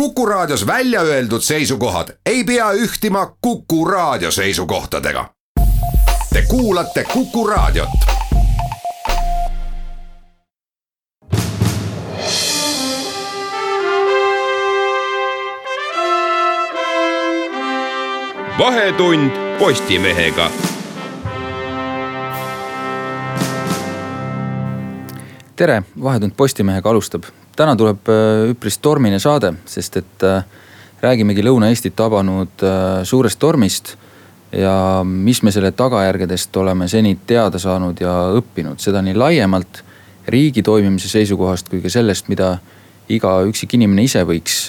Kuku Raadios välja öeldud seisukohad ei pea ühtima Kuku Raadio seisukohtadega. Te kuulate Kuku Raadiot. vahetund Postimehega tere, Vahetund Postimehega alustab. Täna tuleb äh, üpris tormine saade, sest et äh, räägimegi Lõuna-Eestit tabanud äh, suurest tormist. ja mis me selle tagajärgedest oleme seni teada saanud ja õppinud, seda nii laiemalt riigi toimimise seisukohast kui ka sellest, mida iga üksik inimene ise võiks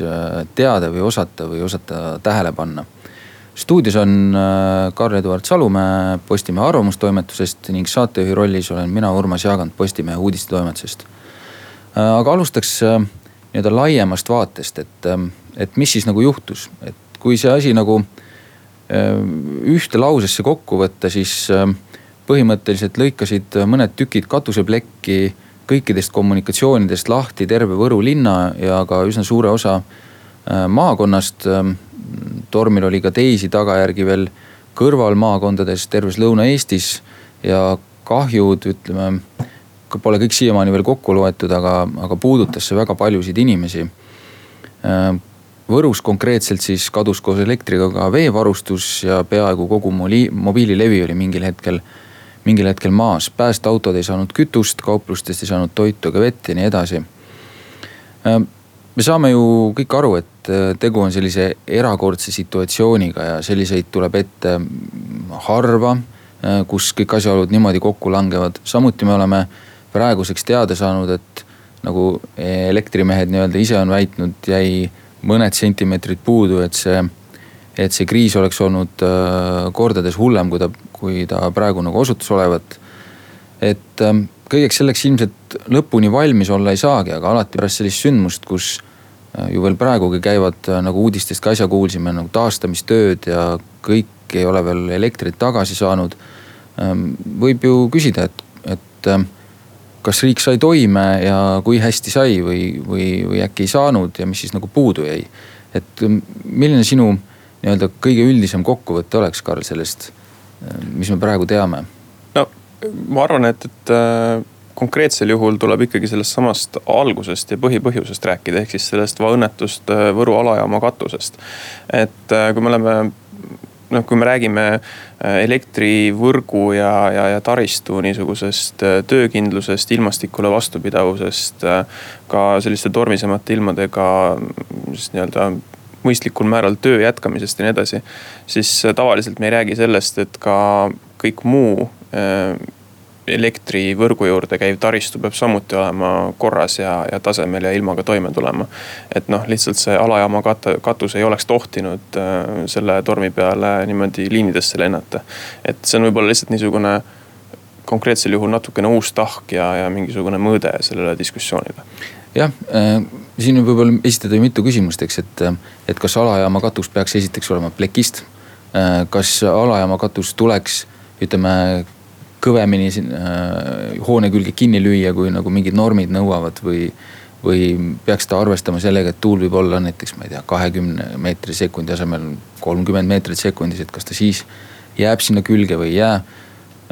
teada või osata või osata tähele panna stuudios on Karl-Eduard Salumäe Postimehe arvamustoimetusest ning saatejuhi rollis olen mina, Urmas Jaagant Postimehe uudistetoimetusest. Äh, aga alustaks äh, nii-öelda laiemast vaatest, et, et mis siis nagu juhtus, et kui see asi nagu ühte lausesse kokku võtta, siis põhimõtteliselt lõikasid mõned tükid katuseplekki kõikidest kommunikatsioonidest lahti terve Võru linna ja ka üsna suure osa maakonnast. Tormil oli ka teisi tagajärgi veel kõrvalmaakondades terves Lõuna-Eestis ja kahjud, ütleme, pole kõik siiamaani veel kokku loetud, aga, aga puudutas see väga paljusid inimesi. Võrus konkreetselt siis kadus koos elektriga ka veevarustus ja peaaegu kogu mobiililevi oli mingil hetkel, mingil hetkel maas. päästeautod ei saanud kütust, kauplustest ei saanud toitu ega vett ja nii edasi me saame ju kõik aru, et äh, tegu on sellise erakordse situatsiooniga ja selliseid tuleb ette mm, harva, äh, kus kõik asjaolud niimoodi kokku langevad. samuti me oleme praeguseks teada saanud, et nagu elektrimehed nii-öelda ise on väitnud, jäi mõned sentimeetrid puudu, et see, et see kriis oleks olnud äh, kordades hullem, kui ta, kui ta praegu nagu osutus olevat. et ähm, kõigeks selleks ilmselt lõpuni valmis olla ei saagi, aga alati pärast sellist sündmust, kus Äh, ju veel praegugi käivad, äh, nagu uudistest ka äsja kuulsime, nagu taastamistööd ja kõik ei ole veel elektrit tagasi saanud. Ähm, võib ju küsida, et, et ähm, kas riik sai toime ja kui hästi sai või, või, või äkki ei saanud ja mis siis nagu puudu jäi. et ähm, milline sinu nii-öelda kõige üldisem kokkuvõte oleks, Karl, sellest, mis me praegu teame? no ma arvan, et, et äh, konkreetsel juhul tuleb ikkagi sellest samast algusest ja põhipõhjusest rääkida, ehk siis sellest õnnetust äh, Võru alajaama katusest. et äh, kui me oleme noh, kui me räägime äh, elektrivõrgu ja, ja, ja taristu niisugusest töökindlusest, ilmastikule vastupidavusest. ka selliste tormisemate ilmadega siis nii-öelda mõistlikul määral töö jätkamisest ja nii edasi. siis tavaliselt me ei räägi sellest, et ka kõik muu elektrivõrgu juurde käiv taristu peab samuti olema korras ja, ja tasemel ja ilmaga toime tulema. et noh, lihtsalt see alajaama kat-, katus ei oleks tohtinud äh, selle tormi peale niimoodi liinidesse lennata. et see on võib-olla lihtsalt niisugune konkreetsel juhul natukene uus tahk ja, ja mingisugune mõõde sellele diskussioonile. jah äh,, siin võib võib-olla esitada mitu küsimust, eks, et, et kas alajaama katus peaks esiteks olema plekist äh,. kas alajaama katus tuleks, ütleme kõvemini siin äh, hoone külge kinni lüüa, kui nagu mingid normid nõuavad või. või peaks ta arvestama sellega, et tuul võib olla näiteks, ma ei tea, kahekümne meetri sekundi asemel kolmkümmend meetrit sekundis, et kas ta siis jääb sinna külge või ei jää.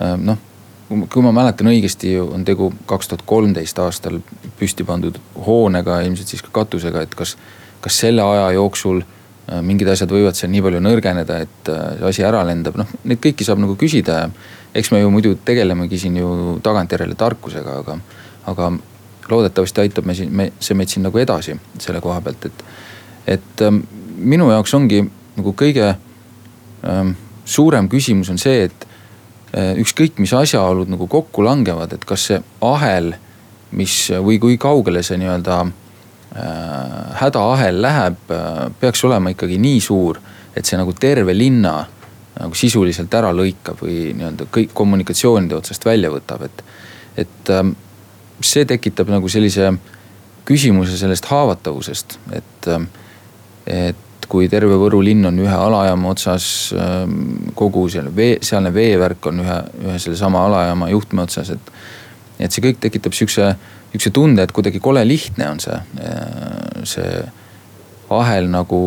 Äh, noh, kui ma mäletan õigesti, on tegu kaks tuhat kolmteist aastal püsti pandud hoonega, ilmselt siis ka katusega, et kas, kas selle aja jooksul äh, mingid asjad võivad seal nii palju nõrgeneda, et äh, see asi ära lendab, noh neid kõiki saab nagu küsida ja eks me ju muidu tegelemegi siin ju tagantjärele tarkusega, aga, aga loodetavasti aitab me siin, me, see meid siin nagu edasi selle koha pealt, et. et ähm, minu jaoks ongi nagu kõige ähm, suurem küsimus on see, et äh, ükskõik, mis asjaolud nagu kokku langevad, et kas see ahel, mis või kui kaugele see nii-öelda äh, hädaahel läheb äh,, peaks olema ikkagi nii suur, et see nagu terve linna nagu sisuliselt ära lõikab või nii-öelda kõik kommunikatsioonide otsast välja võtab, et. et ähm, see tekitab nagu sellise küsimuse sellest haavatavusest, et, ähm, et kui terve Võru linn on ühe alajaama otsas, ähm, kogu selle vee, sealne veevärk on ühe, ühe sellesama alajaama juhtme otsas, et. et see kõik tekitab sihukese, sihukese tunde, et kuidagi kole lihtne on see, äh, see ahel nagu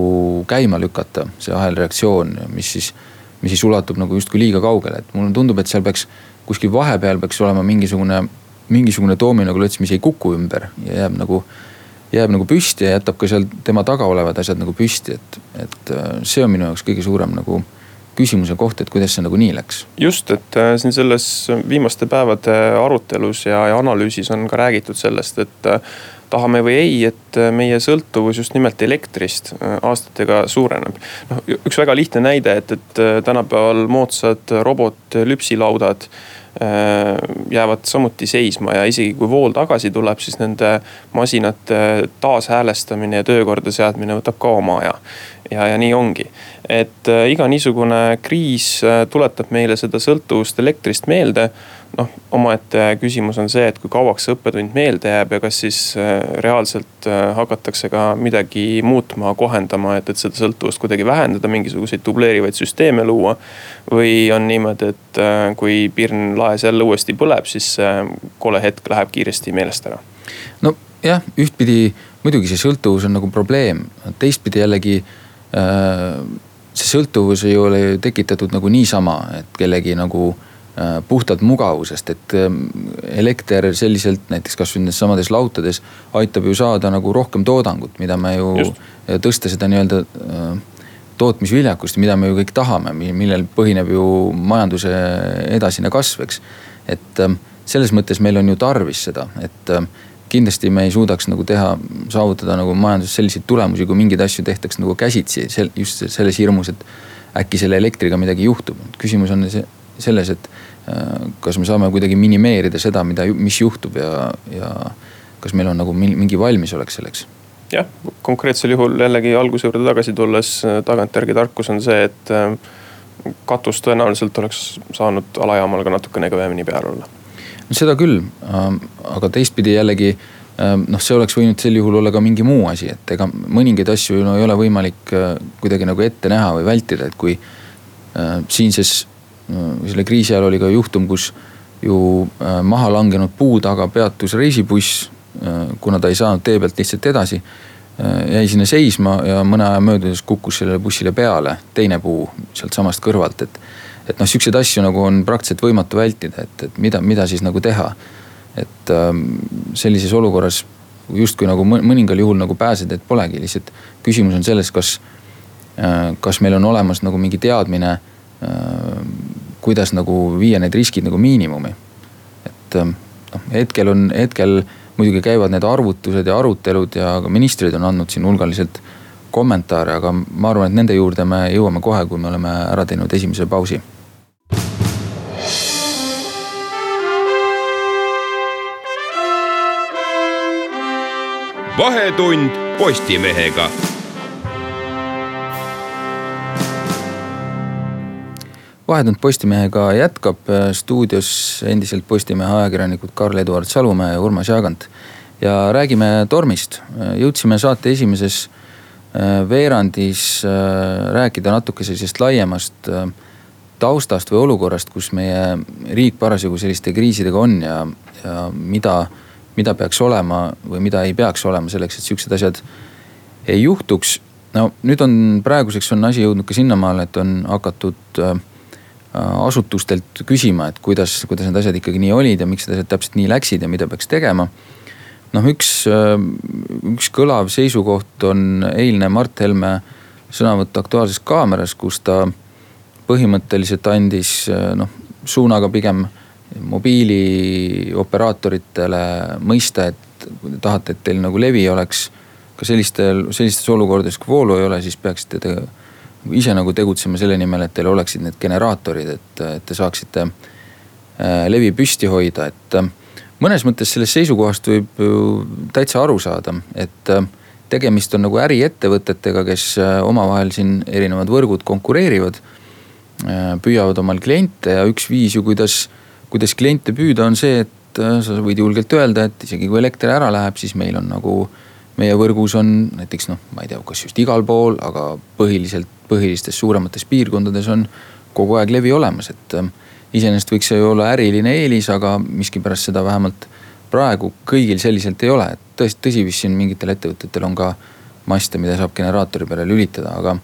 käima lükata, see ahelreaktsioon, mis siis, mis siis ulatub nagu justkui liiga kaugele, et mulle tundub, et seal peaks kuskil vahepeal peaks olema mingisugune, mingisugune doominoklõts, mis ei kuku ümber ja jääb nagu, jääb nagu püsti ja jätab ka seal tema taga olevad asjad nagu püsti, et, et äh, see on minu jaoks kõige suurem nagu küsimuse koht, et kuidas see nagu nii läks. just, et äh, siin selles viimaste päevade arutelus ja, ja analüüsis on ka räägitud sellest, et tahame või ei, et äh, meie sõltuvus just nimelt elektrist äh, aastatega suureneb. noh, üks väga lihtne näide, et, et äh, tänapäeval moodsad robotlüpsilaudad jäävad samuti seisma ja isegi kui vool tagasi tuleb, siis nende masinate taashäälestamine ja töökorda seadmine võtab ka oma aja. ja, ja nii ongi, et iga niisugune kriis tuletab meile seda sõltuvust elektrist meelde noh, omaette küsimus on see, et kui kauaks see õppetund meelde jääb ja kas siis äh, reaalselt äh, hakatakse ka midagi muutma, kohendama, et, et seda sõltuvust kuidagi vähendada, mingisuguseid dubleerivaid süsteeme luua. või on niimoodi, et äh, kui pirn laes jälle uuesti põleb, siis see kole hetk läheb kiiresti meelest ära. nojah, ühtpidi muidugi see sõltuvus on nagu probleem, teistpidi jällegi see sõltuvus ei ole ju tekitatud nagu niisama, et kellegi nagu äh, puhtalt mugavusest, et ähm, elekter selliselt näiteks kasvõi nendes samades lautades aitab ju saada nagu rohkem toodangut, mida me ju Just. tõsta seda nii-öelda äh, tootmisviljakust, mida me ju kõik tahame, millel põhineb ju majanduse edasine kasv, eks. et ähm, selles mõttes meil on ju tarvis seda, et ähm, kindlasti me ei suudaks nagu teha, saavutada nagu majanduses selliseid tulemusi, kui mingeid asju tehtaks nagu käsitsi, just selles hirmus, et äkki selle elektriga midagi juhtub. küsimus on selles, et Äh, kas me saame kuidagi minimeerida seda, mida, mis juhtub ja, ja kas meil on nagu mingi valmisolek selleks? jah, konkreetsel juhul jällegi alguse juurde tagasi tulles, äh, tagantjärgi tarkus on see, et äh, katus tõenäoliselt oleks saanud alajaamal ka natukene kõvemini peal olla. no seda küll, ähm, aga teistpidi jällegi ähm, noh, see oleks võinud sel juhul olla ka mingi muu asi, et ega mõningaid asju no ei ole võimalik kuidagi nagu ette näha või vältida, et kui siinses selle kriisi ajal oli ka juhtum, kus ju äh, maha langenud puu taga peatus reisibuss, äh, kuna ta ei saanud tee pealt lihtsalt edasi. Äh, jäi sinna seisma ja mõne aja möödudes kukkus sellele bussile peale teine puu sealtsamast kõrvalt, et. et noh, siukseid asju nagu on praktiliselt võimatu vältida, et, et mida, mida siis nagu teha. et ähm, sellises olukorras justkui nagu mõningal juhul nagu pääseteed polegi, lihtsalt küsimus on selles, kas, kas meil on olemas nagu mingi teadmine kuidas nagu viia need riskid nagu miinimumi. et ähm, noh, hetkel on, hetkel muidugi käivad need arvutused ja arutelud ja ka ministrid on andnud siin hulgaliselt kommentaare, aga ma arvan, et nende juurde me jõuame kohe, kui me oleme ära teinud esimese pausi. vahetund Postimehega vahetund Postimehega jätkab stuudios endiselt Postimehe ajakirjanikud Karl-Eduard Salumäe ja Urmas Jaagant. ja räägime tormist, jõudsime saate esimeses äh, veerandis äh, rääkida natuke sellisest laiemast äh, taustast või olukorrast, kus meie riik parasjagu selliste kriisidega on ja, ja mida, mida peaks olema või mida ei peaks olema selleks, et sihukesed asjad ei juhtuks. no nüüd on praeguseks on asi jõudnud ka sinnamaale, et on hakatud äh, Äh, asutustelt küsima, et kuidas, kuidas need asjad ikkagi nii olid ja miks need asjad täpselt nii läksid ja mida peaks tegema. noh, üks, äh, üks kõlav seisukoht on eilne Mart Helme sõnavõtt Aktuaalses Kaameras, kus ta põhimõtteliselt andis äh, noh, suunaga pigem mobiilioperaatoritele mõista, et kui te tahate, et teil nagu levi oleks ka sellistel, sellistes olukordades, kui voolu ei ole, siis peaksite te ise nagu tegutsema selle nimel, et teil oleksid need generaatorid, et, et te saaksite äh, levi püsti hoida, et äh, mõnes mõttes sellest seisukohast võib ju täitsa aru saada, et äh, tegemist on nagu äriettevõtetega, kes omavahel siin erinevad võrgud konkureerivad. püüavad omal kliente ja üks viis ju, kuidas, kuidas kliente püüda, on see, et sa võid julgelt öelda, et isegi kui elekter ära läheb, siis meil on nagu meie võrgus on näiteks noh, ma ei tea, kas just igal pool, aga põhiliselt põhilistes suuremates piirkondades on kogu aeg levi olemas, et ähm, iseenesest võiks see ju olla äriline eelis, aga miskipärast seda vähemalt praegu kõigil selliselt ei ole, et tõesti, tõsi, vist siin mingitel ettevõtetel on ka maste, mida saab generaatori peale lülitada, aga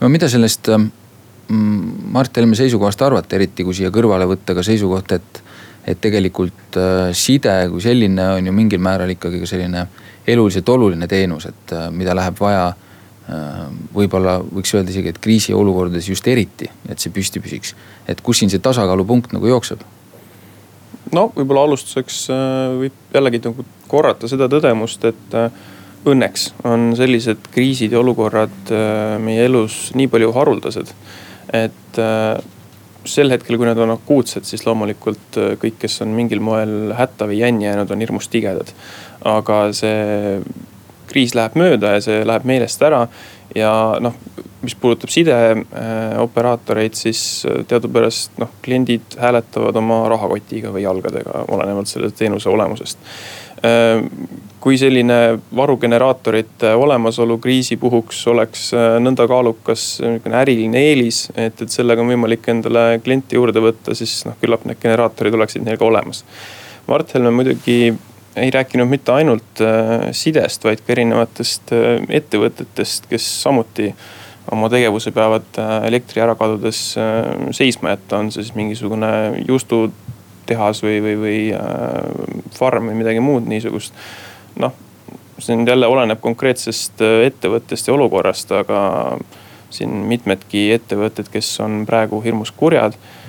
no mida sellest mm, Mart Helme seisukohast arvate, eriti kui siia kõrvale võtta ka seisukoht, et, et tegelikult äh, side kui selline on ju mingil määral ikkagi ka selline eluliselt oluline teenus, et äh, mida läheb vaja äh, võib-olla võiks öelda isegi, et kriisiolukordades just eriti, et see püsti püsiks. et kus siin see tasakaalupunkt nagu jookseb? no võib-olla alustuseks võib jällegi nagu korrata seda tõdemust, et õnneks on sellised kriisid ja olukorrad meie elus nii palju haruldased et äh, sel hetkel, kui need on akuutsed, siis loomulikult äh, kõik, kes on mingil moel hätta või jänni jäänud, on hirmus tigedad. Aga see kriis läheb mööda ja see läheb meelest ära. ja noh, mis puudutab sideoperaatoreid, siis teadupärast noh, kliendid hääletavad oma rahakotiga või jalgadega, olenevalt selle teenuse olemusest kui selline varugeneraatorite olemasolu kriisi puhuks oleks äh, nõnda kaalukas niisugune äriline eelis, et, et sellega on võimalik endale klienti juurde võtta, siis noh, küllap need generaatorid oleksid neil ka olemas. Mart Helme muidugi ei rääkinud mitte ainult äh, sidest, vaid ka erinevatest äh, ettevõtetest, kes samuti oma tegevuse peavad elektri ära kadudes seisma jätta, on see siis mingisugune juustutehas või, või, või farm või midagi muud niisugust. Noh, see nüüd jälle oleneb konkreetsest äh, ettevõttest ja olukorrast, aga siin mitmedki ettevõtted, kes on praegu hirmus kurjad äh,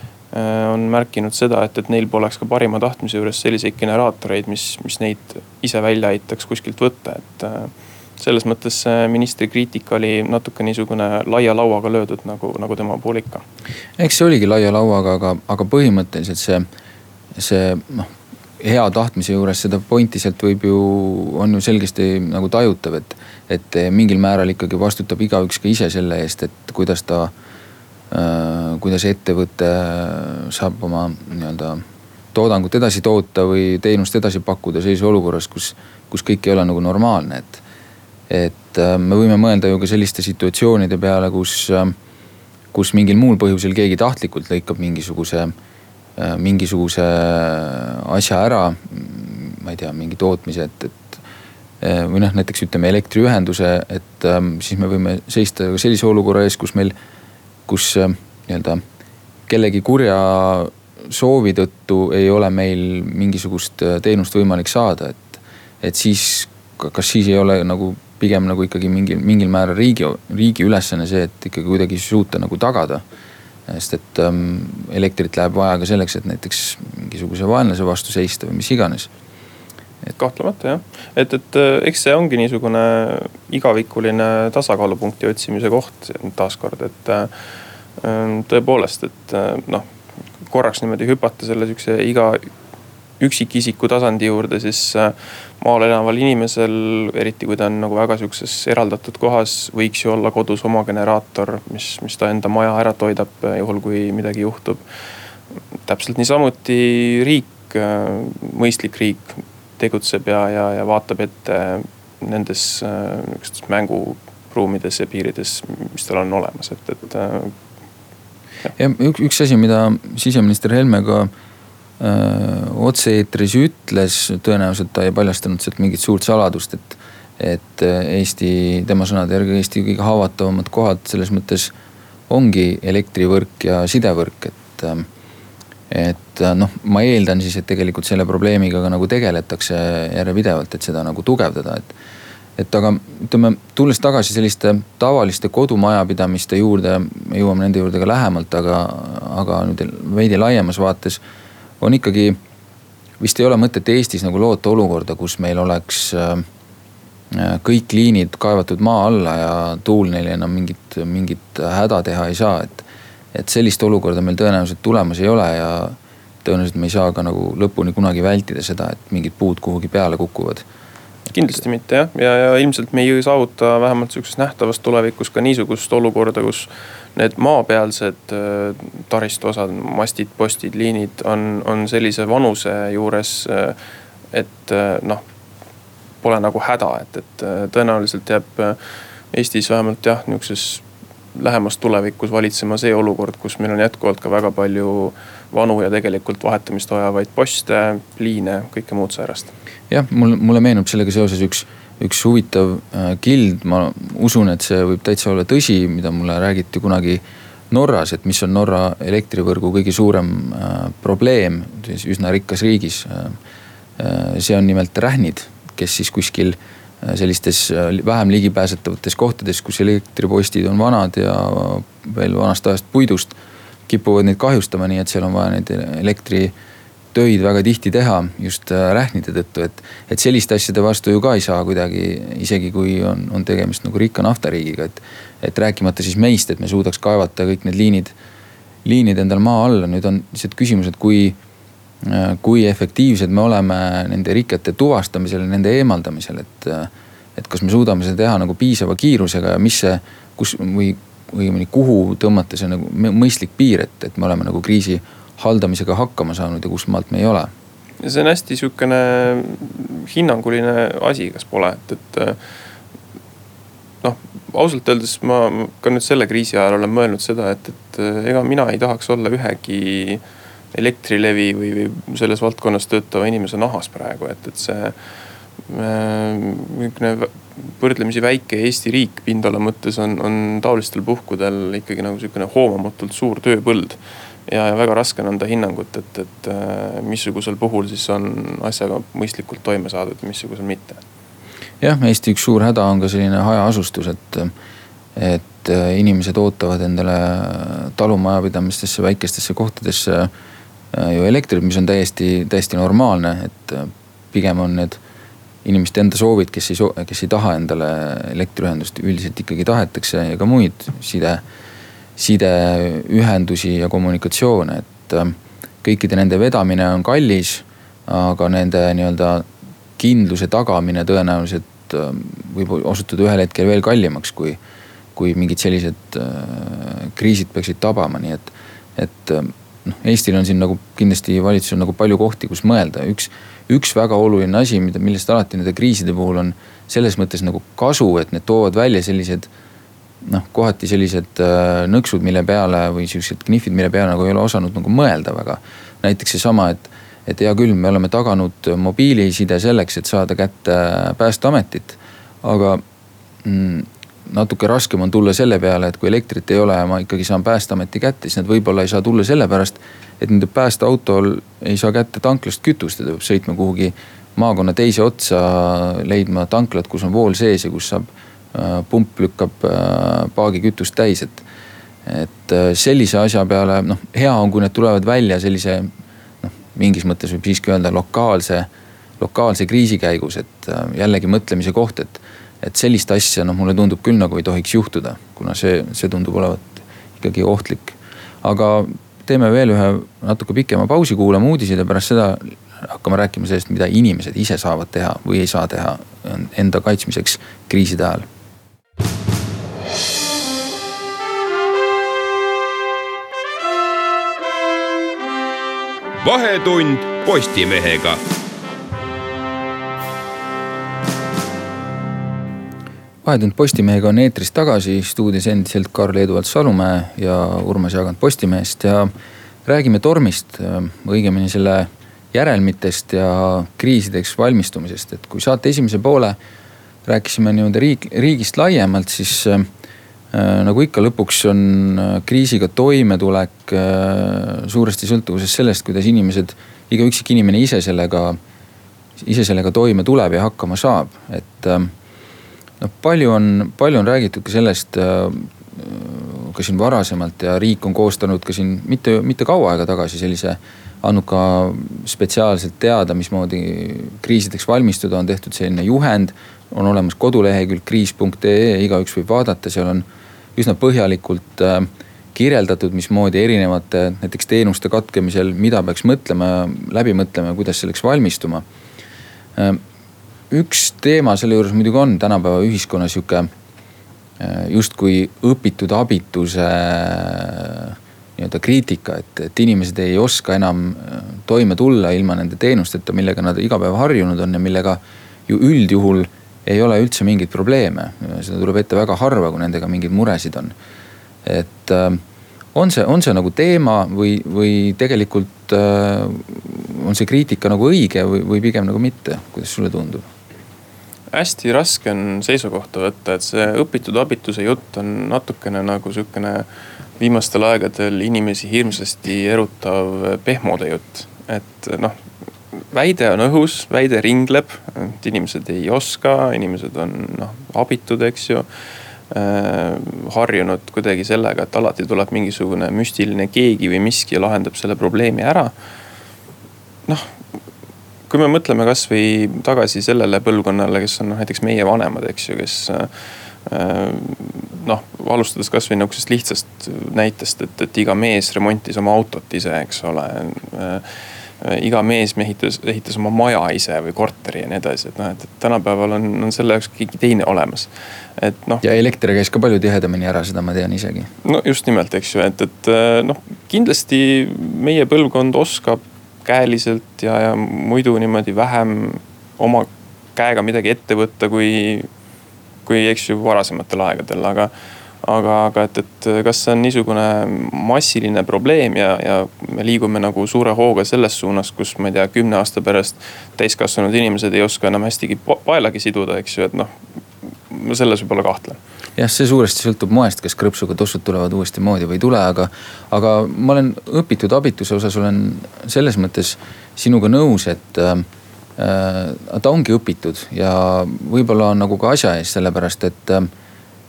on märkinud seda, et, et neil poleks ka parima tahtmise juures selliseid generaatoreid, mis, mis neid ise välja aitaks kuskilt võtta, et. Äh, selles mõttes ministri kriitika oli natuke niisugune laia lauaga löödud, nagu, nagu tema puhul ikka. eks see oligi laia lauaga, aga, aga põhimõtteliselt see, see noh hea tahtmise juures seda pointi sealt võib ju, on ju selgesti nagu tajutav, et, et mingil määral ikkagi vastutab igaüks ka ise selle eest, et kuidas ta äh,, kuidas ettevõte saab oma nii-öelda toodangut edasi toota või teenust edasi pakkuda sellises olukorras, kus, kus kõik ei ole nagu normaalne, et. et äh, me võime mõelda ju ka selliste situatsioonide peale, kus äh,, kus mingil muul põhjusel keegi tahtlikult lõikab mingisuguse äh, Äh, mingisuguse asja ära, ma ei tea, mingi tootmise, et, et äh, või noh, näiteks ütleme elektriühenduse, et siis me võime seista sellise olukorra ees, kus meil, kus äh, nii-öelda kellegi kurja soovi tõttu ei ole meil mingisugust teenust võimalik saada, et, et siis, kas siis ei ole nagu pigem nagu ikkagi mingil, mingil määral riigi, riigi ülesanne see, et ikkagi kuidagi suuta nagu tagada sest et ähm, elektrit läheb vaja ka selleks, et näiteks mingisuguse vaenlase vastu seista või mis iganes. et kahtlemata jah, et, et äh, eks see ongi niisugune igavikuline tasakaalupunkti otsimise koht taaskord, et äh, tõepoolest, et äh, noh korraks niimoodi hüpata selle sihukese iga üksikisiku tasandi juurde, siis äh, maal elaval inimesel, eriti kui ta on nagu väga sihukeses eraldatud kohas, võiks ju olla kodus oma generaator, mis, mis ta enda maja ära toidab, äh, juhul kui midagi juhtub. täpselt niisamuti riik, mõistlik riik tegutseb ja, ja, ja vaatab ette nendes nihukestes mänguruumides ja piirides, mis tal on olemas, et, et. Üks, üks asi, mida siseminister Helme ka Äh, otse-eetris ütles, tõenäoliselt ta ei paljastanud sealt mingit suurt saladust, et. et äh, Eesti, tema sõnade järgi Eesti kõige haavatavamad kohad selles mõttes ongi elektrivõrk ja sidevõrk, et. Äh, et noh, ma eeldan siis, et tegelikult selle probleemiga ka nagu tegeletakse järjepidevalt, et seda nagu tugevdada, et et aga ütleme, tulles tagasi selliste tavaliste kodumajapidamiste juurde, me jõuame nende juurde ka lähemalt, aga, aga nüüd veidi laiemas vaates on ikkagi, vist ei ole mõtet Eestis nagu loota olukorda, kus meil oleks äh, kõik liinid kaevatud maa alla ja tuul neile enam mingit, mingit häda teha ei saa, et. et sellist olukorda meil tõenäoliselt tulemas ei ole ja tõenäoliselt me ei saa ka nagu lõpuni kunagi vältida seda, et mingid puud kuhugi peale kukuvad kindlasti mitte jah, ja, ja ilmselt me ei saavuta vähemalt sihukeses nähtavas tulevikus ka niisugust olukorda, kus need maapealsed äh, taristu osad, mastid, postid, liinid on, on sellise vanuse juures. Äh, et äh, noh, pole nagu häda, et, et tõenäoliselt jääb Eestis vähemalt jah, nihukeses lähemas tulevikus valitsema see olukord, kus meil on jätkuvalt ka väga palju vanu ja tegelikult vahetamist vajavaid poste, liine, kõike muud säärast. jah, mul, mulle meenub sellega seoses üks üks huvitav kild, ma usun, et see võib täitsa olla tõsi, mida mulle räägiti kunagi Norras, et mis on Norra elektrivõrgu kõige suurem probleem siis üsna rikkas riigis. see on nimelt rähnid, kes siis kuskil sellistes vähem ligipääsetavates kohtades, kus elektripostid on vanad ja veel vanast ajast puidust kipuvad neid kahjustama, nii et seal on vaja neid elektritöid väga tihti teha just äh, rähnide tõttu, et. et selliste asjade vastu ju ka ei saa kuidagi, isegi kui on, on tegemist nagu rikka naftariigiga, et. et rääkimata siis meist, et me suudaks kaevata kõik need liinid, liinid endal maa alla, nüüd on lihtsalt küsimus, et kui äh, kui efektiivsed me oleme nende rikete tuvastamisel ja nende eemaldamisel, et. et kas me suudame seda teha nagu piisava kiirusega ja mis see, kus või õigemini kuhu tõmmata see nagu mõistlik piir, et, et me oleme nagu kriisi haldamisega hakkama saanud ja kust maalt me ei ole? see on hästi sihukene hinnanguline asi, kas pole, et, et noh, ausalt öeldes ma ka nüüd selle kriisi ajal olen mõelnud seda, et, et ega mina ei tahaks olla ühegi Elektrilevi või, või selles valdkonnas töötava inimese nahas praegu, et, et see niisugune võrdlemisi väike Eesti riik pindala mõttes on, on taolistel puhkudel ikkagi nagu sihukene hoomamatult suur tööpõld. ja, ja väga raske on anda hinnangut, et, et äh, missugusel puhul siis on asjaga mõistlikult toime saadud missugusel mitte. jah, Eesti üks suur häda on ka selline hajaasustus, et, et äh, inimesed ootavad endale talumajapidamistesse, väikestesse kohtadesse äh, ju elektrit, mis on täiesti, täiesti normaalne, et pigem on need inimeste enda soovid, kes ei kes ei taha endale elektriühendust, üldiselt ikkagi tahetakse ja ka muid side, sideühendusi ja kommunikatsioone, et äh, kõikide nende vedamine on kallis. aga nende nii-öelda kindluse tagamine tõenäoliselt äh, võib osutuda ühel hetkel veel kallimaks, kui, kui mingid sellised äh, kriisid peaksid tabama, nii et, et noh, Eestil on siin nagu kindlasti valitsusel nagu palju kohti, kus mõelda, üks üks väga oluline asi, mida, millest alati nende kriiside puhul on selles mõttes nagu kasu, et need toovad välja sellised noh, kohati sellised äh, nõksud, mille peale või siuksed knihvid, mille peale nagu ei ole osanud nagu mõelda väga. näiteks seesama, et, et hea küll, me oleme taganud mobiiliside selleks, et saada kätte päästeametit. aga mm, natuke raskem on tulla selle peale, et kui elektrit ei ole ja ma ikkagi saan päästeameti kätte, siis nad võib-olla ei saa tulla sellepärast et nende päästeautol ei saa kätte tanklast kütust ja ta peab sõitma kuhugi maakonna teise otsa, leidma tanklat, kus on vool sees ja kus saab, äh, pump lükkab äh, paagi kütust täis, et. et äh, sellise asja peale noh, hea on, kui need tulevad välja sellise noh, mingis mõttes võib siiski öelda lokaalse, lokaalse kriisi käigus, et jällegi mõtlemise koht, et. Et sellist asja noh, mulle tundub küll nagu ei tohiks juhtuda, kuna see, see tundub olevat ikkagi ohtlik. aga teeme veel ühe natuke pikema pausi, kuulame uudiseid ja pärast seda hakkame rääkima sellest, mida inimesed ise saavad teha või ei saa teha enda kaitsmiseks kriiside ajal. vahetund Postimehega vahetund Postimehega on eetris tagasi, stuudios endiselt Karl-Eduard Salumäe ja Urmas Jaagant Postimehest ja räägime tormist, õigemini selle järelmitest ja kriisideks valmistumisest, et kui saate esimese poole rääkisime nii-öelda riik, riigist laiemalt, siis äh, nagu ikka, lõpuks on äh, kriisiga toimetulek äh, suuresti sõltuvuses sellest, kuidas inimesed, iga üksik inimene ise sellega, ise sellega toime tuleb ja hakkama saab, et äh, noh, palju on, palju on räägitud ka sellest äh, ka siin varasemalt ja riik on koostanud ka siin mitte, mitte kaua aega tagasi sellise. andnud ka spetsiaalselt teada, mismoodi kriisideks valmistuda, on tehtud selline juhend. on olemas kodulehekülg kriis.ee, igaüks võib vaadata, seal on üsna põhjalikult äh, kirjeldatud, mismoodi erinevate näiteks teenuste katkemisel, mida peaks mõtlema, läbi mõtlema, kuidas selleks valmistuma äh, üks teema selle juures muidugi on tänapäeva ühiskonnas sihuke äh, justkui õpitud abituse äh, nii-öelda kriitika, et, et inimesed ei oska enam äh, toime tulla ilma nende teenusteta, millega nad iga päev harjunud on ja millega ju üldjuhul ei ole üldse mingeid probleeme. seda tuleb ette väga harva, kui nendega mingeid muresid on. et on see, on see nagu teema või, või tegelikult on see kriitika nagu õige või, või pigem nagu mitte, kuidas sulle tundub? Hästi raske on seisukohta võtta, et see õpitud abituse jutt on natukene nagu sihukene viimastel aegadel inimesi hirmsasti erutav pehmode jutt. et noh, väide on õhus, väide ringleb, et inimesed ei oska, inimesed on noh abitud, eks ju äh, harjunud kuidagi sellega, et alati tuleb mingisugune müstiline keegi või miski ja lahendab selle probleemi ära. noh, kui me mõtleme kasvõi tagasi sellele põlvkonnale, kes on noh näiteks meie vanemad, eks ju, kes äh, noh, alustades kasvõi nihukesest lihtsast näitest, et, et iga mees remontis oma autot ise, eks ole äh, iga mees ehitas, ehitas oma maja ise või korteri ja nii edasi, et noh, et tänapäeval on, on selle jaoks keegi teine olemas. et noh. ja elekter käis ka palju tihedamini ära, seda ma tean isegi. no just nimelt, eks ju, et, et noh, kindlasti meie põlvkond oskab käeliselt ja, ja muidu niimoodi vähem oma käega midagi ette võtta, kui, kui eks ju varasematel aegadel, aga aga, aga et, et kas see on niisugune massiline probleem ja, ja me liigume nagu suure hooga selles suunas, kus ma ei tea, kümne aasta pärast täiskasvanud inimesed ei oska enam hästigi paelagi siduda, eks ju, et noh. Ma selles võib-olla kahtlen. Jah, see suuresti sõltub moest, kas krõpsuga tossud tulevad uuesti moodi või ei tule, aga, aga ma olen õpitud abituse osas olen selles mõttes sinuga nõus, et äh, ta ongi õpitud ja võib-olla on nagu ka asja ees, sellepärast et äh,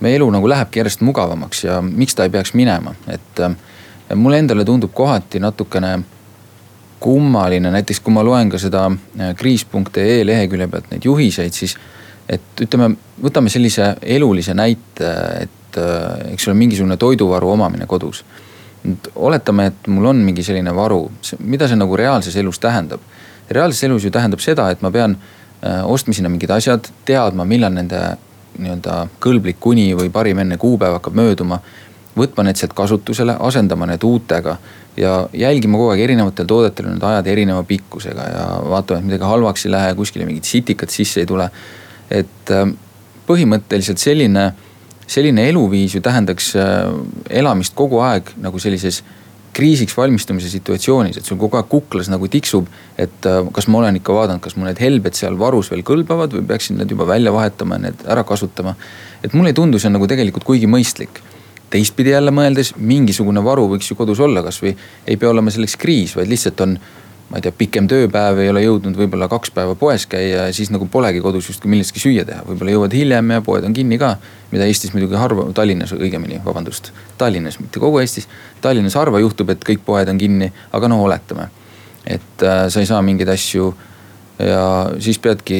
meie elu nagu lähebki järjest mugavamaks ja miks ta ei peaks minema, et äh, mulle endale tundub kohati natukene kummaline, näiteks kui ma loen ka seda äh, kriis.ee lehekülje pealt neid juhiseid, siis et ütleme, võtame sellise elulise näite, et äh, eks ole, mingisugune toiduvaru omamine kodus. oletame, et mul on mingi selline varu, mida see nagu reaalses elus tähendab? reaalses elus ju tähendab seda, et ma pean äh, ostma sinna mingid asjad, teadma, millal nende nii-öelda kõlblik kuni või parim enne kuupäev hakkab mööduma. võtma need sealt kasutusele, asendama need uutega ja jälgima kogu aeg erinevatel toodetel need ajad erineva pikkusega ja vaatama, et midagi halvaks ei lähe, kuskile mingit sitikat sisse ei tule et äh, põhimõtteliselt selline, selline eluviis ju tähendaks äh, elamist kogu aeg nagu sellises kriisiks valmistumise situatsioonis, et sul kogu aeg kuklas nagu tiksub, et äh, kas ma olen ikka vaadanud, kas mul need helbed seal varus veel kõlbavad või peaksin need juba välja vahetama, need ära kasutama. et mulle ei tundu see nagu tegelikult kuigi mõistlik. teistpidi jälle mõeldes, mingisugune varu võiks ju kodus olla, kasvõi ei pea olema selleks kriis, vaid lihtsalt on ma ei tea, pikem tööpäev, ei ole jõudnud võib-olla kaks päeva poes käia ja siis nagu polegi kodus justkui millestki süüa teha. võib-olla jõuad hiljem ja poed on kinni ka. mida Eestis muidugi harva, Tallinnas õigemini, vabandust. Tallinnas, mitte kogu Eestis. Tallinnas harva juhtub, et kõik poed on kinni, aga noh, oletame. et äh, sa ei saa mingeid asju ja siis peadki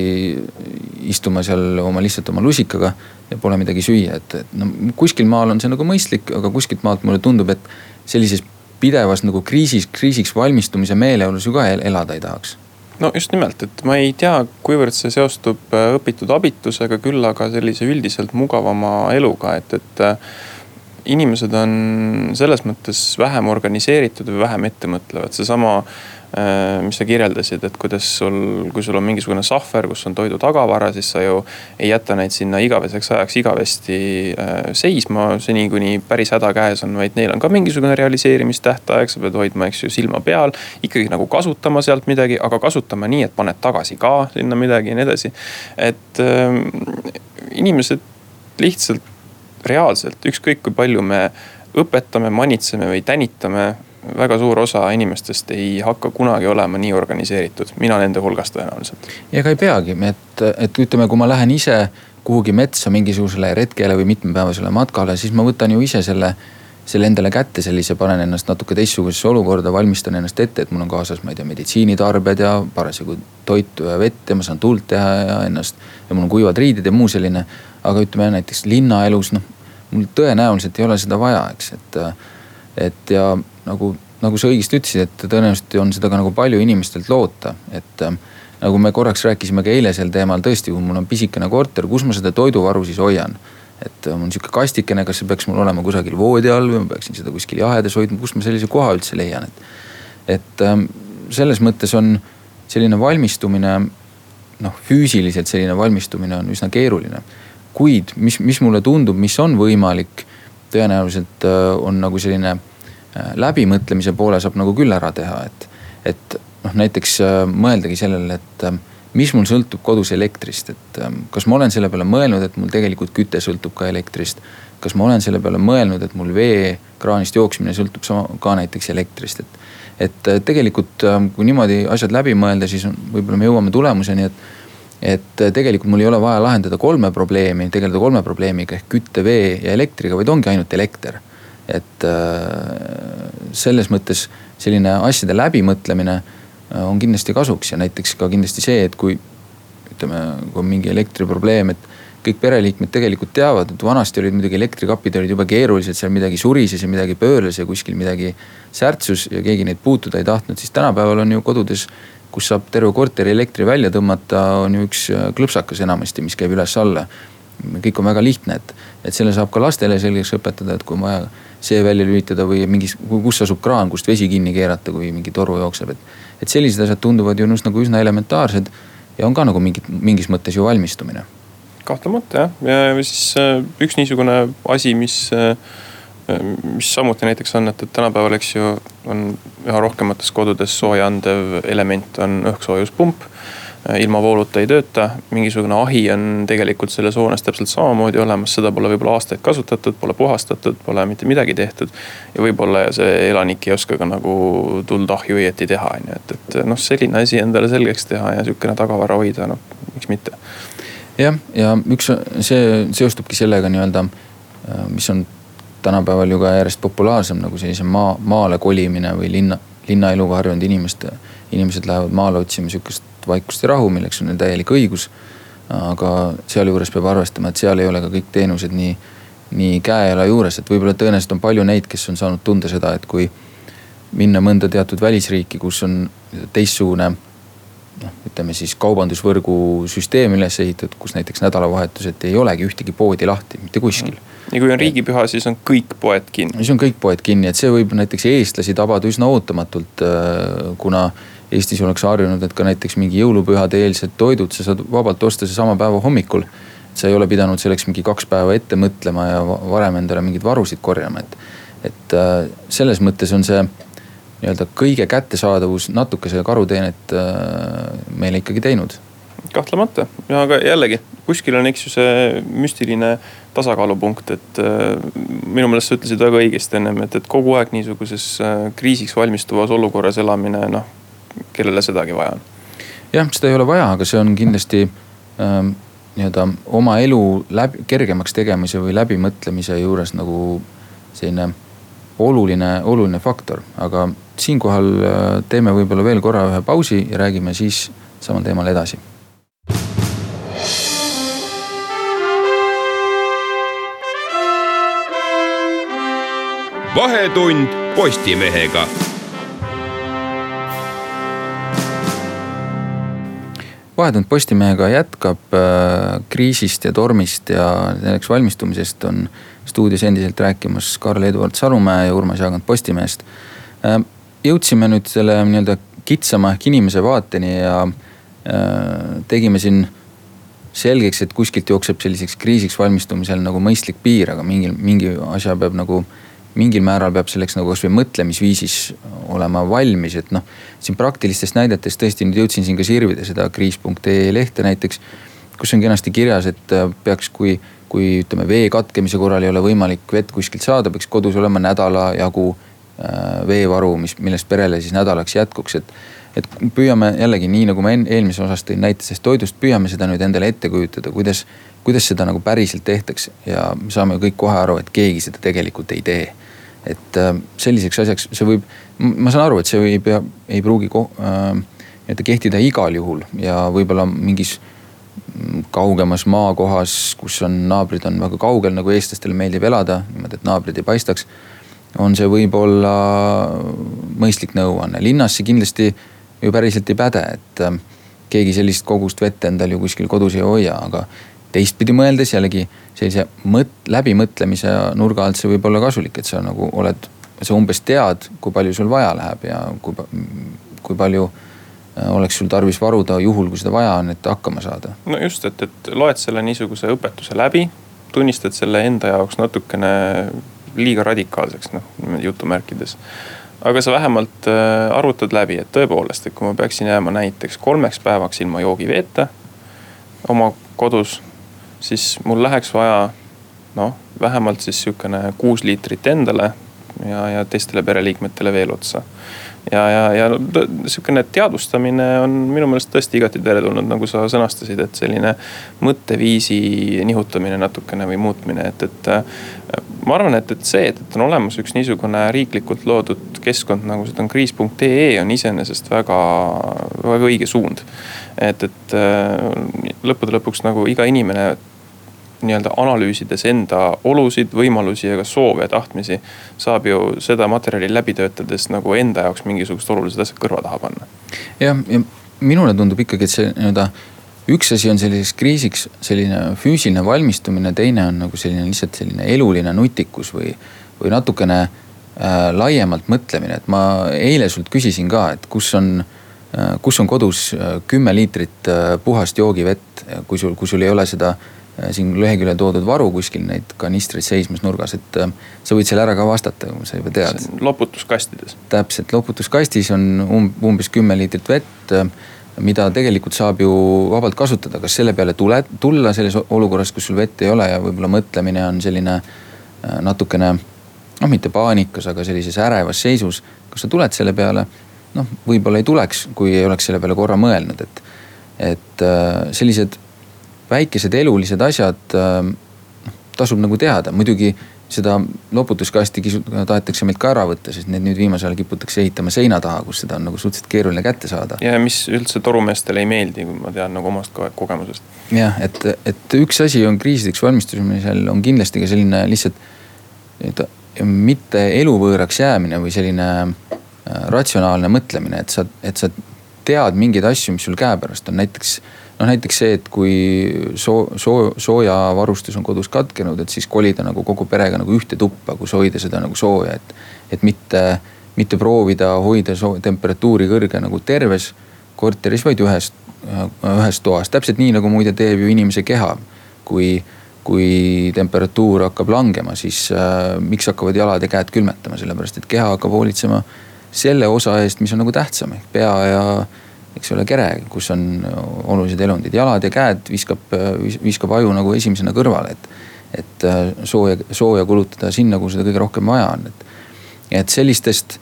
istuma seal oma lihtsalt oma lusikaga ja pole midagi süüa, et, et no kuskil maal on see nagu mõistlik, aga kuskilt maalt mulle tundub, et sellises pidevas nagu kriisis, kriisiks valmistumise meeleolus ju ka elada ei tahaks. No just nimelt, et ma ei tea, kuivõrd see seostub äh, õpitud abitusega, küll aga sellise üldiselt mugavama eluga, et, et äh, inimesed on selles mõttes vähem organiseeritud või vähem ettemõtlevad, seesama mis sa kirjeldasid, et kuidas sul, kui sul on mingisugune sahver, kus on toidu tagavara, siis sa ju ei jäta neid sinna igaveseks ajaks igavesti äh, seisma, seni kuni päris häda käes on, vaid neil on ka mingisugune realiseerimistähtaeg, sa pead hoidma, eks ju, silma peal. ikkagi nagu kasutama sealt midagi, aga kasutama nii, et paned tagasi ka sinna midagi ja nii edasi. et äh, inimesed lihtsalt reaalselt, ükskõik kui palju me õpetame, manitseme või tänitame väga suur osa inimestest ei hakka kunagi olema nii organiseeritud, mina nende hulgas tõenäoliselt. ja ega ei peagi, et, et ütleme, kui ma lähen ise kuhugi metsa mingisugusele retkele või mitmepäevasele matkale, siis ma võtan ju ise selle, selle endale kätte sellise, panen ennast natuke teistsugusesse olukorda, valmistan ennast ette, et mul on kaasas, ma ei tea, meditsiinitarbed ja parasjagu toitu ja vett ja ma saan tuld teha ja ennast. ja mul on kuivad riided ja muu selline. aga ütleme näiteks linnaelus, noh mul tõenäoliselt ei ole seda vaja, eks, et, et ja nagu, nagu sa õigesti ütlesid, et tõenäoliselt on seda ka nagu palju inimestelt loota, et äh, nagu me korraks rääkisime ka eile sel teemal, tõesti, kui mul on pisikene korter, kus ma seda toiduvaru siis hoian. et äh, mul on sihuke kastikene, kas see peaks mul olema kusagil voodi all või ma peaksin seda kuskil jahedas hoidma, kust ma sellise koha üldse leian, et. et äh, selles mõttes on selline valmistumine, noh füüsiliselt selline valmistumine on üsna keeruline. kuid mis, mis mulle tundub, mis on võimalik, tõenäoliselt on nagu selline läbimõtlemise poole saab nagu küll ära teha, et, et noh, näiteks äh, mõeldagi sellele, et äh, mis mul sõltub kodus elektrist, et ähm, kas ma olen selle peale mõelnud, et mul tegelikult küte sõltub ka elektrist. kas ma olen selle peale mõelnud, et mul veekraanist jooksmine sõltub sama ka näiteks elektrist, et. et äh, tegelikult ähm, kui niimoodi asjad läbi mõelda, siis võib-olla me jõuame tulemuseni, et. et äh, tegelikult mul ei ole vaja lahendada kolme probleemi, tegeleda kolme probleemiga ehk kütte, vee ja elektriga, vaid ongi ainult elekter. Et selles mõttes selline asjade läbimõtlemine Äh, on kindlasti kasuks ja näiteks ka kindlasti see, et kui ütleme, kui on mingi elektriprobleem, et kõik pereliikmed tegelikult teavad, et vanasti olid muidugi elektrikapid olid jube keerulised, seal midagi surises ja midagi pöörles ja kuskil midagi särtsus ja keegi neid puutuda ei tahtnud, siis tänapäeval on ju kodudes, kus saab terve korteri elektri välja tõmmata, on ju üks äh, klõpsakas enamasti, mis käib üles-alla. kõik on väga lihtne, et, et selle saab ka lastele selgeks õpetada, et kui on vaja see välja lülitada või mingis, kus asub kraan, kust vesi kinni keerata, kui mingi toru jookseb, et et sellised asjad tunduvad ju nagu üsna elementaarsed ja on ka nagu mingit, mingis mõttes ju valmistumine. kahtlemata jah, ja siis äh, üks niisugune asi, mis, äh, mis samuti näiteks on, et, et tänapäeval, eks ju, on üha rohkemates kodudes sooja andev element on õhksoojuspump ilma vooluta ei tööta. mingisugune ahi on tegelikult selles hoones täpselt samamoodi olemas, seda pole võib-olla aastaid kasutatud, pole puhastatud, pole mitte midagi tehtud. ja võib-olla see elanik ei oska ka nagu tuld ahju õieti teha, on ju, et, et noh, selline asi endale selgeks teha ja sihukene tagavara hoida, noh miks mitte. jah, ja üks, see seostubki sellega nii-öelda, äh, mis on tänapäeval ju ka järjest populaarsem nagu sellise maa, maale kolimine või linna, linnaeluga harjunud inimeste, inimesed lähevad maale otsima sihukest vaikust ja rahu, milleks on neil täielik õigus. aga sealjuures peab arvestama, et seal ei ole ka kõik teenused nii, nii käe-jala juures, et võib-olla tõenäoliselt on palju neid, kes on saanud tunda seda, et kui minna mõnda teatud välisriiki, kus on teistsugune noh, ütleme siis kaubandusvõrgu süsteem üles ehitatud, kus näiteks nädalavahetuseti ei olegi ühtegi poodi lahti, mitte kuskil. ja kui on riigipüha, siis on kõik poed kinni. siis on kõik poed kinni, et see võib näiteks eestlasi tabada üsna ootamatult, kuna Eestis ollakse harjunud, et ka näiteks mingi jõulupühade eelsed toidud, sa saad vabalt osta seesama päeva hommikul. sa ei ole pidanud selleks mingi kaks päeva ette mõtlema ja varem endale mingeid varusid korjama, et. et äh, selles mõttes on see nii-öelda kõige kättesaadavus natukese karuteenet äh, meile ikkagi teinud. kahtlemata aga jällegi kuskil on, eks ju, see müstiline tasakaalupunkt, et äh, minu meelest sa ütlesid väga õigesti ennem, et, et kogu aeg niisuguses kriisiks valmistuvas olukorras elamine, noh kellele sedagi vaja on. jah, seda ei ole vaja, aga see on kindlasti ähm, nii-öelda oma elu läbi, kergemaks tegemise või läbimõtlemise juures nagu selline oluline, oluline faktor. aga siinkohal äh, teeme võib-olla veel korra ühe pausi ja räägime siis samal teemal edasi. vahetund Postimehega vahetund Postimehega jätkab äh, kriisist ja tormist ja selleks valmistumisest on stuudios endiselt rääkimas Karl-Eduard Salumäe ja Urmas Jaagant Postimehest äh,. jõudsime nüüd selle nii-öelda kitsama ehk inimese vaateni ja äh, tegime siin selgeks, et kuskilt jookseb selliseks kriisiks valmistumisel nagu mõistlik piir, aga mingil, mingi asja peab nagu mingil määral peab selleks nagu kasvõi mõtlemisviisis olema valmis, et noh. siin praktilistest näidetest tõesti nüüd jõudsin siin ka sirvida seda kriis.ee lehte näiteks. kus on kenasti kirjas, et äh, peaks, kui, kui ütleme vee katkemise korral ei ole võimalik vett kuskilt saada, peaks kodus olema nädala jagu äh, veevaru, mis, millest perele siis nädalaks jätkuks, et. et püüame jällegi nii nagu ma eelmises osas tõin näite sellest toidust, püüame seda nüüd endale ette kujutada, kuidas kuidas seda nagu päriselt tehtaks ja me saame kõik kohe aru, et keegi seda tegelikult ei tee et äh, selliseks asjaks, see võib, ma saan aru, et see ei pea, ei pruugi äh, nii-öelda kehtida igal juhul ja võib-olla mingis kaugemas maakohas, kus on naabrid on väga kaugel, nagu eestlastele meeldib elada, niimoodi, et naabrid ei paistaks. on see võib-olla mõistlik nõuanne, linnas see kindlasti ju päriselt ei päde, et äh, keegi sellist kogust vett endal ju kuskil kodus ei hoia, aga teistpidi mõeldes jällegi sellise mõt-, läbimõtlemise nurga alt see võib olla kasulik, et sa nagu oled, sa umbes tead, kui palju sul vaja läheb ja kui, kui palju äh, oleks sul tarvis varuda juhul, kui seda vaja on, et hakkama saada. no just, et, et loed selle niisuguse õpetuse läbi, tunnistad selle enda jaoks natukene liiga radikaalseks, noh jutumärkides. aga sa vähemalt äh, arvutad läbi, et tõepoolest, et kui ma peaksin jääma näiteks kolmeks päevaks ilma joogiveeta oma kodus, siis mul läheks vaja noh, vähemalt siis sihukene kuus liitrit endale ja, ja teistele pereliikmetele veel otsa ja, ja, ja sihukene teadvustamine on minu meelest tõesti igati teretulnud, nagu sa sõnastasid, et selline mõtteviisi nihutamine natukene või muutmine, et, et. ma arvan, et, et see, et, et on olemas üks niisugune riiklikult loodud keskkond, nagu seda on kriis.ee on iseenesest väga, väga õige suund. et, et lõppude lõpuks nagu iga inimene nii-öelda analüüsides enda olusid, võimalusi ja ka soove ja tahtmisi. saab ju seda materjali läbi töötades nagu enda jaoks mingisugused olulised asjad kõrva taha panna. jah, ja minule tundub ikkagi, et see nii-öelda üks asi on selliseks kriisiks selline füüsiline valmistumine, teine on nagu selline lihtsalt selline eluline nutikus või, või natukene äh, laiemalt mõtlemine, et ma eile sult küsisin ka, et kus on äh,, kus on kodus äh, kümme liitrit äh, puhast joogivett, kui sul, kui sul ei ole seda siin leheküljel toodud varu kuskil neid kanistreid seismas nurgas, et äh, sa võid selle ära ka vastata, kui sa juba tead. loputuskastides. täpselt, loputuskastis on um, umbes kümme liitrit vett, äh, mida tegelikult saab ju vabalt kasutada, kas selle peale tule, tulla selles olukorras, kus sul vett ei ole ja võib-olla mõtlemine on selline natukene noh, mitte paanikas, aga sellises ärevas seisus. kas sa tuled selle peale? noh, võib-olla ei tuleks, kui ei oleks selle peale korra mõelnud, et, et sellised väikesed elulised asjad äh, tasub nagu teada, muidugi seda loputuskasti tahetakse meilt ka ära võtta, sest need nüüd viimasel ajal kiputakse ehitama seina taha, kus seda on nagu suhteliselt keeruline kätte saada. ja mis üldse torumeestele ei meeldi, kui ma tean nagu omast kogemusest. jah, et, et üks asi on kriisideks valmistumisel on kindlasti ka selline lihtsalt nii-öelda mitte eluvõõraks jäämine või selline äh, ratsionaalne mõtlemine, et sa, et sa tead mingeid asju, mis sul käepärast on, näiteks noh, näiteks see, et kui soo-, soo-, soojavarustus on kodus katkenud, et siis kolida nagu kogu perega nagu ühte tuppa, kus hoida seda nagu sooja, et. et mitte, mitte proovida hoida soo-, temperatuuri kõrge nagu terves korteris, vaid ühes, ühes toas. täpselt nii nagu muide teeb ju inimese keha. kui, kui temperatuur hakkab langema, siis äh, miks hakkavad jalad ja käed külmetama, sellepärast et keha hakkab hoolitsema selle osa eest, mis on nagu tähtsam ehk pea ja eks ole, kere, kus on olulised elundid, jalad ja käed viskab, viskab aju nagu esimesena kõrvale, et. et äh, sooja, sooja kulutada sinna, kuhu seda kõige rohkem vaja on, et. et sellistest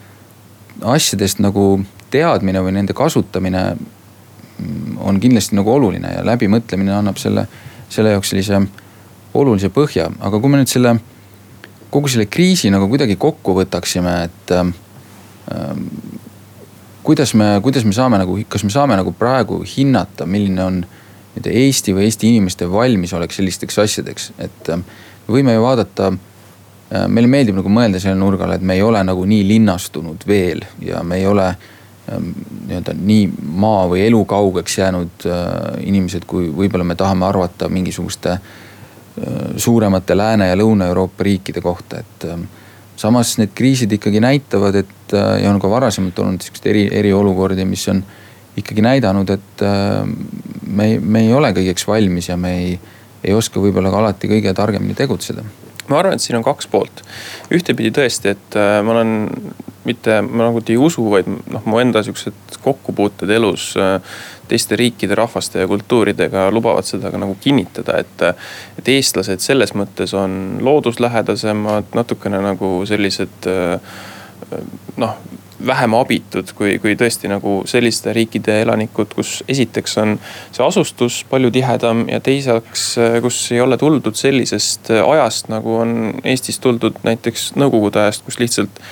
asjadest nagu teadmine või nende kasutamine mm, on kindlasti nagu oluline ja läbimõtlemine annab selle, selle jaoks sellise olulise põhja, aga kui me nüüd selle, kogu selle kriisi nagu kuidagi kokku võtaksime, et ähm, kuidas me, kuidas me saame nagu, kas me saame nagu praegu hinnata, milline on nii-öelda Eesti või Eesti inimeste valmisolek sellisteks asjadeks, et äh, me võime ju vaadata. Äh, meile meeldib nagu mõelda selle nurga all, et me ei ole nagu nii linnastunud veel ja me ei ole ähm, nii-öelda nii maa või elukaugeks jäänud äh, inimesed, kui võib-olla me tahame arvata mingisuguste suuremate Lääne- ja Lõuna-Euroopa riikide kohta, et ähm, samas need kriisid ikkagi näitavad, et äh, ja on ka varasemalt olnud siukseid eri, eriolukordi, mis on ikkagi näidanud, et äh, me me ei ole kõigeks valmis ja me ei, ei oska võib-olla ka alati kõige targemini tegutseda ma arvan, et siin on kaks poolt. ühtepidi tõesti, et äh, ma olen mitte, ma nagu ei usu, vaid noh, mu enda siuksed kokkupuuted elus teiste riikide, rahvaste ja kultuuridega lubavad seda ka nagu kinnitada, et. et eestlased selles mõttes on looduslähedasemad, natukene nagu sellised noh vähem abitud kui, kui tõesti nagu selliste riikide elanikud, kus esiteks on see asustus palju tihedam ja teiseks, kus ei ole tuldud sellisest ajast, nagu on Eestis tuldud näiteks nõukogude ajast, kus lihtsalt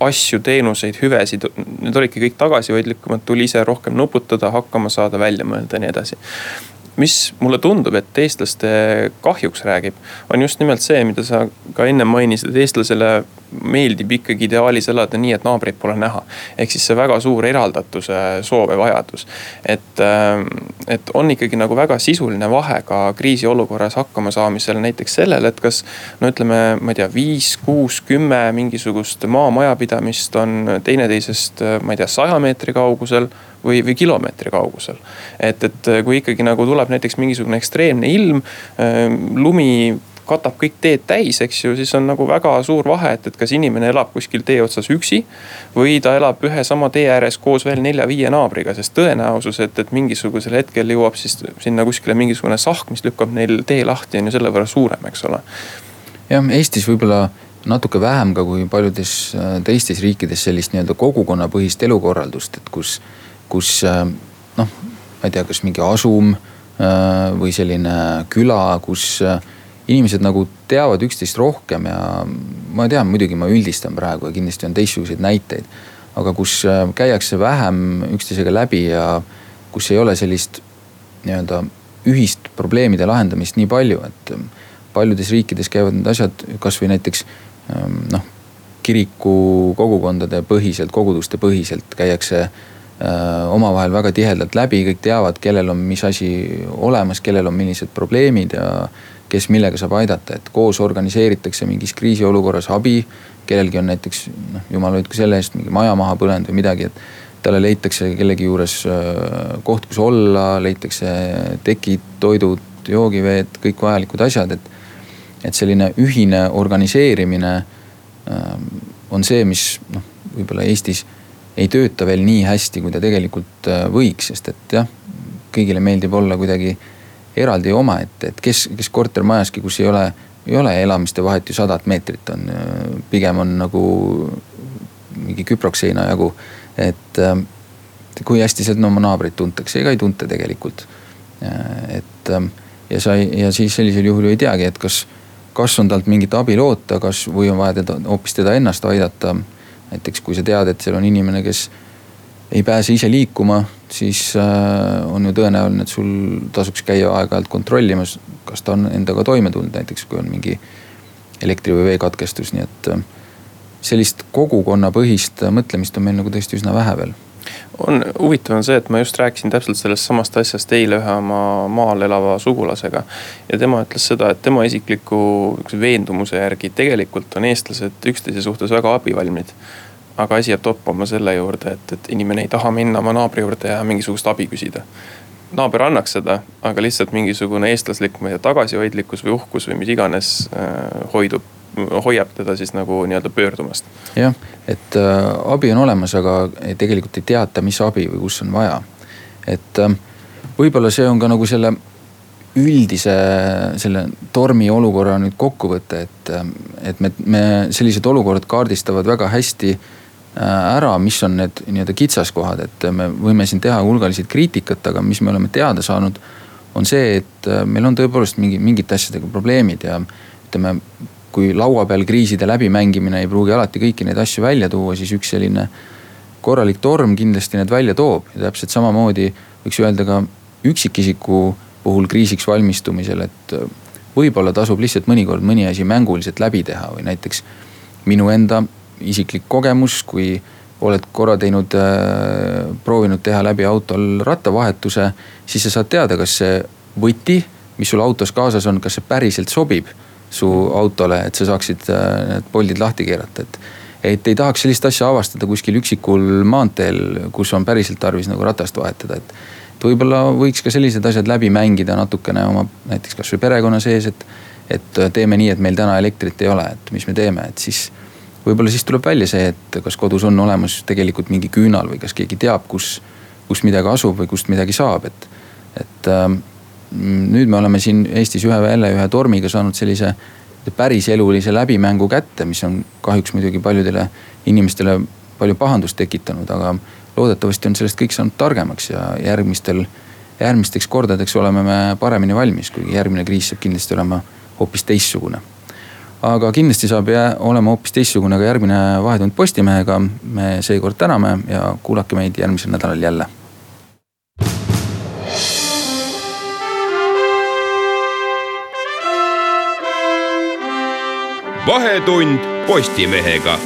asju, teenuseid, hüvesid, need olidki kõik tagasihoidlikumad, tuli ise rohkem nuputada, hakkama saada, välja mõelda ja nii edasi. Mis mulle tundub, et eestlaste kahjuks räägib, on just nimelt see, mida sa ka enne mainisid, et eestlasele meeldib ikkagi ideaalis elada nii, et naabreid pole näha. ehk siis see väga suur eraldatuse soov ja vajadus. et, ähm, et on ikkagi nagu väga sisuline vahe ka kriisiolukorras hakkama saamisel näiteks sellel, et kas no ütleme, ma ei tea, viis, kuus, kümme mingisugust maamajapidamist on teineteisest, ma ei tea, saja meetri kaugusel või, või kilomeetri kaugusel. et, et kui ikkagi nagu tuleb näiteks mingisugune ekstreemne ilm, ähm, lumi katab kõik teed täis, eks ju, siis on nagu väga suur vahe, et, et kas inimene elab kuskil tee otsas üksi. või ta elab ühe sama tee ääres koos veel nelja-viie naabriga, sest tõenäosus, et, et mingisugusel hetkel jõuab siis sinna kuskile mingisugune sahk, mis lükkab neil tee lahti, on ju selle võrra suurem, eks ole. jah, Eestis võib-olla natuke vähem ka kui paljudes äh, teistes riikides sellist nii-öelda kogukonnapõhist elukorraldust, et kus, kus äh, noh, ma ei tea, kas mingi asum äh, või selline küla, kus inimesed nagu teavad üksteist rohkem ja ma tean, muidugi ma üldistan praegu ja kindlasti on teistsuguseid näiteid. aga kus käiakse vähem üksteisega läbi ja kus ei ole sellist nii-öelda ühist probleemide lahendamist nii palju, et paljudes riikides käivad need asjad kasvõi näiteks Ehm, noh, kiriku kogukondade põhiselt, koguduste põhiselt käiakse äh, omavahel väga tihedalt läbi, kõik teavad, kellel on mis asi olemas, kellel on millised probleemid ja kes millega saab aidata, et koos organiseeritakse mingis kriisiolukorras abi. kellelgi on näiteks noh, jumal hoidku selle eest mingi maja maha põlenud või midagi, et talle leitakse kellegi juures äh, koht, kus olla, leitakse tekid, toidud, joogiveed, kõik vajalikud asjad, et et selline ühine organiseerimine ähm, on see, mis noh, võib-olla Eestis ei tööta veel nii hästi, kui ta tegelikult äh, võiks, sest et jah, kõigile meeldib olla kuidagi eraldi omaette, et kes, kes kortermajaski, kus ei ole, ei ole elamiste vahet ju sadat meetrit on, äh, pigem on nagu mingi küprokseina jagu. et ähm, kui hästi sealt no oma naabreid tuntakse, ega ei tunta tegelikult. Äh, et ja sa ei, ja siis sellisel juhul ju ei teagi, et kas kas on talt mingit abi loota, kas või on vaja teda hoopis teda ennast aidata. näiteks kui sa tead, et seal on inimene, kes ei pääse ise liikuma, siis äh, on ju tõenäoline, et sul tasuks käia aeg-ajalt kontrollimas, kas ta on endaga toime tulnud, näiteks kui on mingi elektri või veekatkestus, nii et äh, sellist kogukonnapõhist mõtlemist on meil nagu tõesti üsna vähe veel on, huvitav on see, et ma just rääkisin täpselt sellest samast asjast eile ühe oma maal elava sugulasega. ja tema ütles seda, et tema isikliku veendumuse järgi tegelikult on eestlased üksteise suhtes väga abivalmid. Aga asi jääb toppama selle juurde, et, et inimene ei taha minna oma naabri juurde ja mingisugust abi küsida naaber annaks seda, aga lihtsalt mingisugune eestlaslik, ma ei tea, tagasihoidlikkus või uhkus või mis iganes äh, hoidub hoiab teda siis nagu nii-öelda pöördumast. jah, et äh, abi on olemas, aga tegelikult ei teata, mis abi või kus on vaja. et äh, võib-olla see on ka nagu selle üldise selle tormi olukorra nüüd kokkuvõte, et, äh, et me, me sellised olukorrad kaardistavad väga hästi äh, ära, mis on need nii-öelda kitsaskohad, et me võime siin teha hulgaliselt kriitikat, aga mis me oleme teada saanud, on see, et äh, meil on tõepoolest mingi, mingite asjadega probleemid ja ütleme, kui laua peal kriiside läbimängimine ei pruugi alati kõiki neid asju välja tuua, siis üks selline korralik torm kindlasti need välja toob. Ja täpselt samamoodi võiks öelda ka üksikisiku puhul kriisiks valmistumisel, et võib-olla tasub lihtsalt mõnikord mõni asi mänguliselt läbi teha või näiteks minu enda isiklik kogemus, kui oled korra teinud äh,, proovinud teha läbi autol rattavahetuse, siis sa saad teada, kas see võti, mis sul autos kaasas on, kas see päriselt sobib su autole, et sa saaksid äh, need poldid lahti keerata, et. et ei tahaks sellist asja avastada kuskil üksikul maanteel, kus on päriselt tarvis nagu ratast vahetada, et. et võib-olla võiks ka sellised asjad läbi mängida natukene oma näiteks kasvõi perekonna sees, et. et teeme nii, et meil täna elektrit ei ole, et mis me teeme, et siis võib-olla siis tuleb välja see, et kas kodus on olemas tegelikult mingi küünal või kas keegi teab, kus, kus midagi asub või kust midagi saab, et, et ähm, nüüd me oleme siin Eestis ühe jälle ühe tormiga saanud sellise päriselulise läbimängu kätte, mis on kahjuks muidugi paljudele inimestele palju pahandust tekitanud, aga loodetavasti on sellest kõik saanud targemaks ja järgmistel, järgmisteks kordadeks oleme me paremini valmis, kuigi järgmine kriis saab kindlasti olema hoopis teistsugune. Aga kindlasti saab jää, olema hoopis teistsugune ka järgmine Vahetund Postimehega. me seekord täname ja kuulake meid järgmisel nädalal jälle vahetund Postimehega